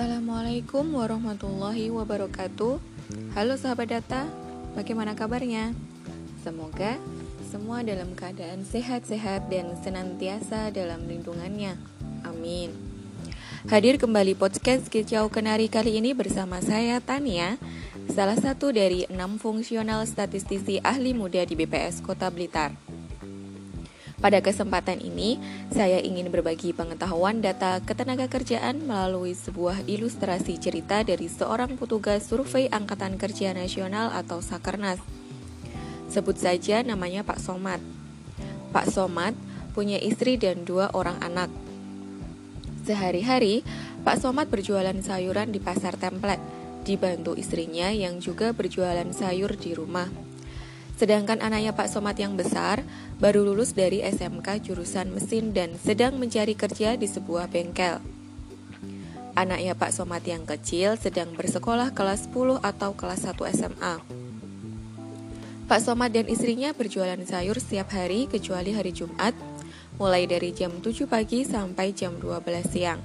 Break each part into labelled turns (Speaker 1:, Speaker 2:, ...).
Speaker 1: Assalamualaikum warahmatullahi wabarakatuh. Halo sahabat data, bagaimana kabarnya? Semoga semua dalam keadaan sehat-sehat dan senantiasa dalam lindungannya. Amin. Hadir kembali podcast Kicau Kenari kali ini bersama saya Tania, salah satu dari enam fungsional statistisi ahli muda di BPS Kota Blitar. Pada kesempatan ini, saya ingin berbagi pengetahuan data ketenaga kerjaan melalui sebuah ilustrasi cerita dari seorang petugas survei Angkatan Kerja Nasional atau Sakernas. Sebut saja namanya Pak Somad. Pak Somad punya istri dan dua orang anak. Sehari-hari, Pak Somad berjualan sayuran di pasar template, dibantu istrinya yang juga berjualan sayur di rumah. Sedangkan anaknya Pak Somad yang besar baru lulus dari SMK jurusan mesin dan sedang mencari kerja di sebuah bengkel. Anaknya Pak Somad yang kecil sedang bersekolah kelas 10 atau kelas 1 SMA. Pak Somad dan istrinya berjualan sayur setiap hari kecuali hari Jumat, mulai dari jam 7 pagi sampai jam 12 siang.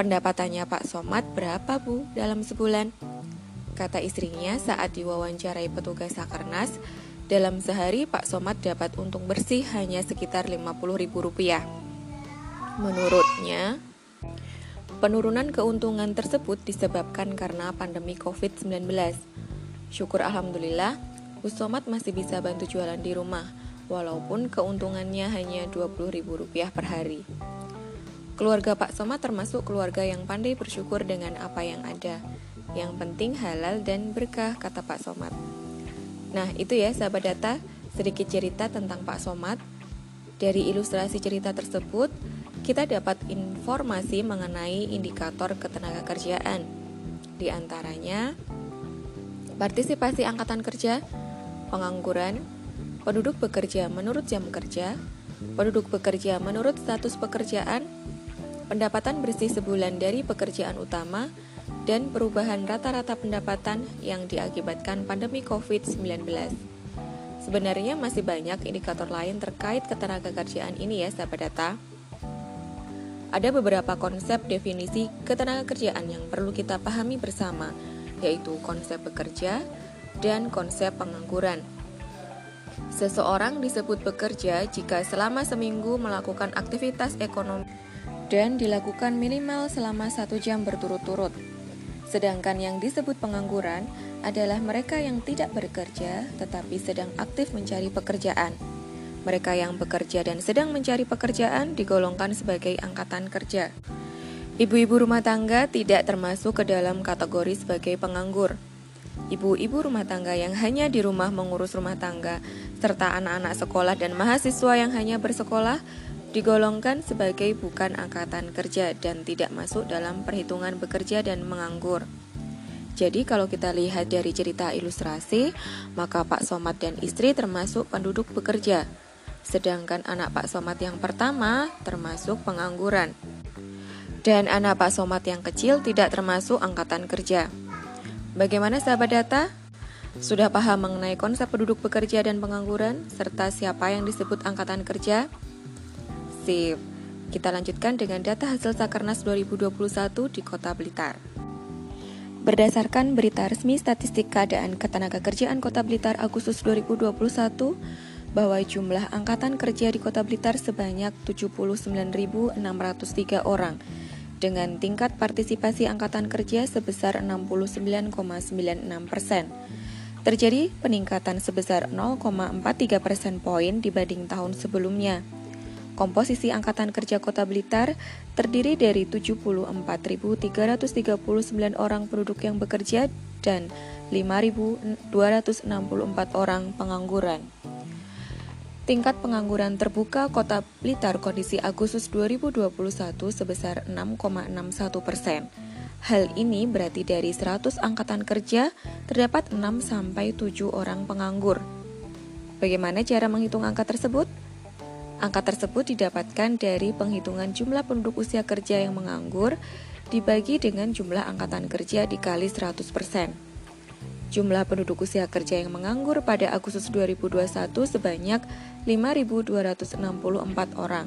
Speaker 1: Pendapatannya Pak Somad berapa bu dalam sebulan? Kata istrinya saat diwawancarai petugas Sakernas, dalam sehari Pak Somad dapat untung bersih hanya sekitar Rp50.000. Menurutnya, penurunan keuntungan tersebut disebabkan karena pandemi COVID-19. Syukur Alhamdulillah, Bu Somad masih bisa bantu jualan di rumah, walaupun keuntungannya hanya Rp20.000 per hari. Keluarga Pak Somad termasuk keluarga yang pandai bersyukur dengan apa yang ada. Yang penting halal dan berkah, kata Pak Somad. Nah, itu ya sahabat data, sedikit cerita tentang Pak Somad. Dari ilustrasi cerita tersebut, kita dapat informasi mengenai indikator ketenaga kerjaan. Di antaranya, partisipasi angkatan kerja, pengangguran, penduduk bekerja menurut jam kerja, penduduk bekerja menurut status pekerjaan, pendapatan bersih sebulan dari pekerjaan utama, dan perubahan rata-rata pendapatan yang diakibatkan pandemi COVID-19. Sebenarnya masih banyak indikator lain terkait ketenaga kerjaan ini ya sahabat data. Ada beberapa konsep definisi ketenaga kerjaan yang perlu kita pahami bersama, yaitu konsep bekerja dan konsep pengangguran. Seseorang disebut bekerja jika selama seminggu melakukan aktivitas ekonomi dan dilakukan minimal selama satu jam berturut-turut. Sedangkan yang disebut pengangguran adalah mereka yang tidak bekerja tetapi sedang aktif mencari pekerjaan. Mereka yang bekerja dan sedang mencari pekerjaan digolongkan sebagai angkatan kerja. Ibu-ibu rumah tangga tidak termasuk ke dalam kategori sebagai penganggur. Ibu-ibu rumah tangga yang hanya di rumah mengurus rumah tangga, serta anak-anak sekolah dan mahasiswa yang hanya bersekolah digolongkan sebagai bukan angkatan kerja dan tidak masuk dalam perhitungan bekerja dan menganggur. Jadi kalau kita lihat dari cerita ilustrasi, maka Pak Somad dan istri termasuk penduduk bekerja. Sedangkan anak Pak Somad yang pertama termasuk pengangguran. Dan anak Pak Somad yang kecil tidak termasuk angkatan kerja. Bagaimana sahabat data? Sudah paham mengenai konsep penduduk bekerja dan pengangguran, serta siapa yang disebut angkatan kerja? Sip. Kita lanjutkan dengan data hasil Sakernas 2021 di Kota Blitar. Berdasarkan berita resmi statistik keadaan ketenaga kerjaan Kota Blitar Agustus 2021, bahwa jumlah angkatan kerja di Kota Blitar sebanyak 79.603 orang dengan tingkat partisipasi angkatan kerja sebesar 69,96 persen. Terjadi peningkatan sebesar 0,43 persen poin dibanding tahun sebelumnya. Komposisi Angkatan Kerja Kota Blitar terdiri dari 74.339 orang penduduk yang bekerja dan 5.264 orang pengangguran. Tingkat pengangguran terbuka Kota Blitar kondisi Agustus 2021 sebesar 6,61 persen. Hal ini berarti dari 100 angkatan kerja terdapat 6 sampai 7 orang penganggur. Bagaimana cara menghitung angka tersebut? Angka tersebut didapatkan dari penghitungan jumlah penduduk usia kerja yang menganggur dibagi dengan jumlah angkatan kerja dikali 100%. Jumlah penduduk usia kerja yang menganggur pada Agustus 2021 sebanyak 5.264 orang.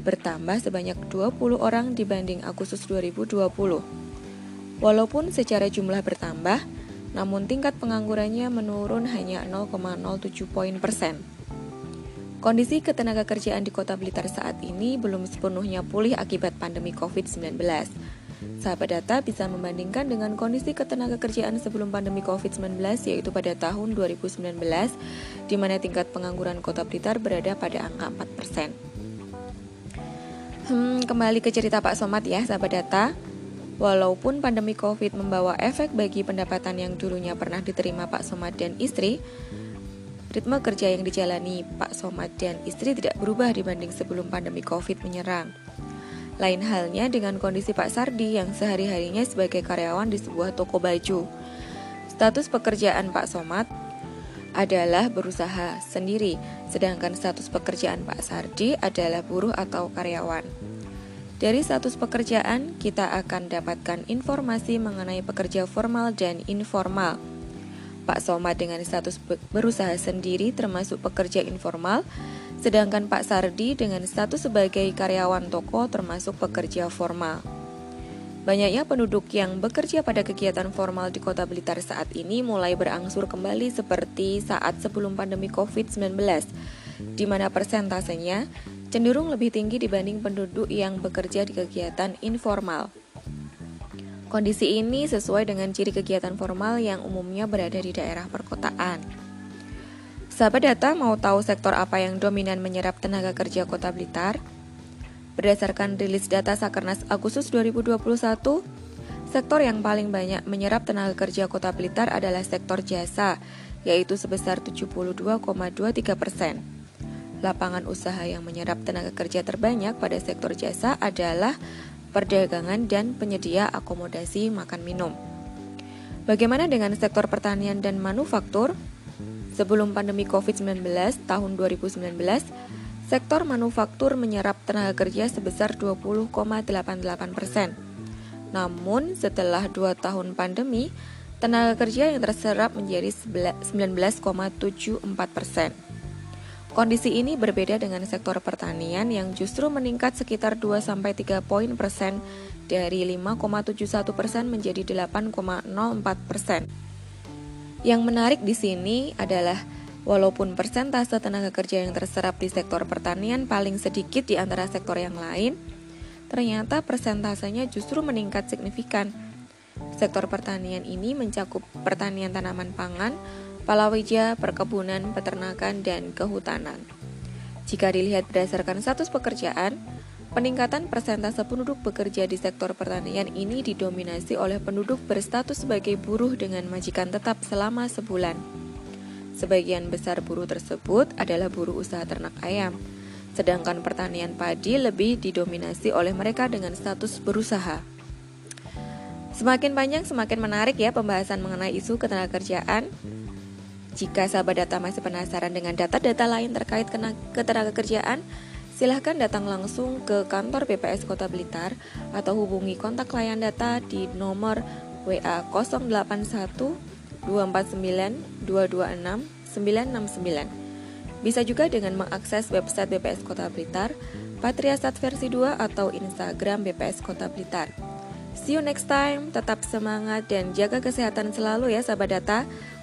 Speaker 1: bertambah sebanyak 20 orang dibanding Agustus 2020. Walaupun secara jumlah bertambah, namun tingkat penganggurannya menurun hanya 0,07 poin persen. Kondisi ketenaga kerjaan di Kota Blitar saat ini belum sepenuhnya pulih akibat pandemi COVID-19. Sahabat data bisa membandingkan dengan kondisi ketenaga kerjaan sebelum pandemi COVID-19 yaitu pada tahun 2019 di mana tingkat pengangguran Kota Blitar berada pada angka 4%. Hmm, kembali ke cerita Pak Somad ya, sahabat data. Walaupun pandemi COVID membawa efek bagi pendapatan yang dulunya pernah diterima Pak Somad dan istri, ritme kerja yang dijalani Pak Somad dan istri tidak berubah dibanding sebelum pandemi COVID menyerang. Lain halnya dengan kondisi Pak Sardi yang sehari-harinya sebagai karyawan di sebuah toko baju. Status pekerjaan Pak Somad adalah berusaha sendiri, sedangkan status pekerjaan Pak Sardi adalah buruh atau karyawan. Dari status pekerjaan, kita akan dapatkan informasi mengenai pekerja formal dan informal. Pak Somad dengan status berusaha sendiri termasuk pekerja informal, sedangkan Pak Sardi dengan status sebagai karyawan toko termasuk pekerja formal. Banyaknya penduduk yang bekerja pada kegiatan formal di Kota Blitar saat ini mulai berangsur kembali seperti saat sebelum pandemi COVID-19, di mana persentasenya cenderung lebih tinggi dibanding penduduk yang bekerja di kegiatan informal. Kondisi ini sesuai dengan ciri kegiatan formal yang umumnya berada di daerah perkotaan. Sahabat data mau tahu sektor apa yang dominan menyerap tenaga kerja Kota Blitar? Berdasarkan rilis data Sakernas Agustus 2021, sektor yang paling banyak menyerap tenaga kerja Kota Blitar adalah sektor jasa, yaitu sebesar 72,23 persen. Lapangan usaha yang menyerap tenaga kerja terbanyak pada sektor jasa adalah perdagangan dan penyedia akomodasi makan minum. Bagaimana dengan sektor pertanian dan manufaktur? Sebelum pandemi COVID-19 tahun 2019, sektor manufaktur menyerap tenaga kerja sebesar 20,88 persen. Namun, setelah dua tahun pandemi, tenaga kerja yang terserap menjadi 19,74 persen. Kondisi ini berbeda dengan sektor pertanian yang justru meningkat sekitar 2-3 poin persen dari 5,71 persen menjadi 8,04 persen. Yang menarik di sini adalah Walaupun persentase tenaga kerja yang terserap di sektor pertanian paling sedikit di antara sektor yang lain, ternyata persentasenya justru meningkat signifikan. Sektor pertanian ini mencakup pertanian tanaman pangan, palawija, perkebunan, peternakan, dan kehutanan. Jika dilihat berdasarkan status pekerjaan, peningkatan persentase penduduk bekerja di sektor pertanian ini didominasi oleh penduduk berstatus sebagai buruh dengan majikan tetap selama sebulan. Sebagian besar buruh tersebut adalah buruh usaha ternak ayam, sedangkan pertanian padi lebih didominasi oleh mereka dengan status berusaha. Semakin panjang semakin menarik ya pembahasan mengenai isu ketenagakerjaan. Jika sahabat data masih penasaran dengan data-data lain terkait ketenagakerjaan, silahkan datang langsung ke kantor BPS Kota Blitar atau hubungi kontak layan data di nomor WA 081 249 226 969. Bisa juga dengan mengakses website BPS Kota Blitar, Patriasat versi 2 atau Instagram BPS Kota Blitar. See you next time, tetap semangat dan jaga kesehatan selalu ya sahabat data.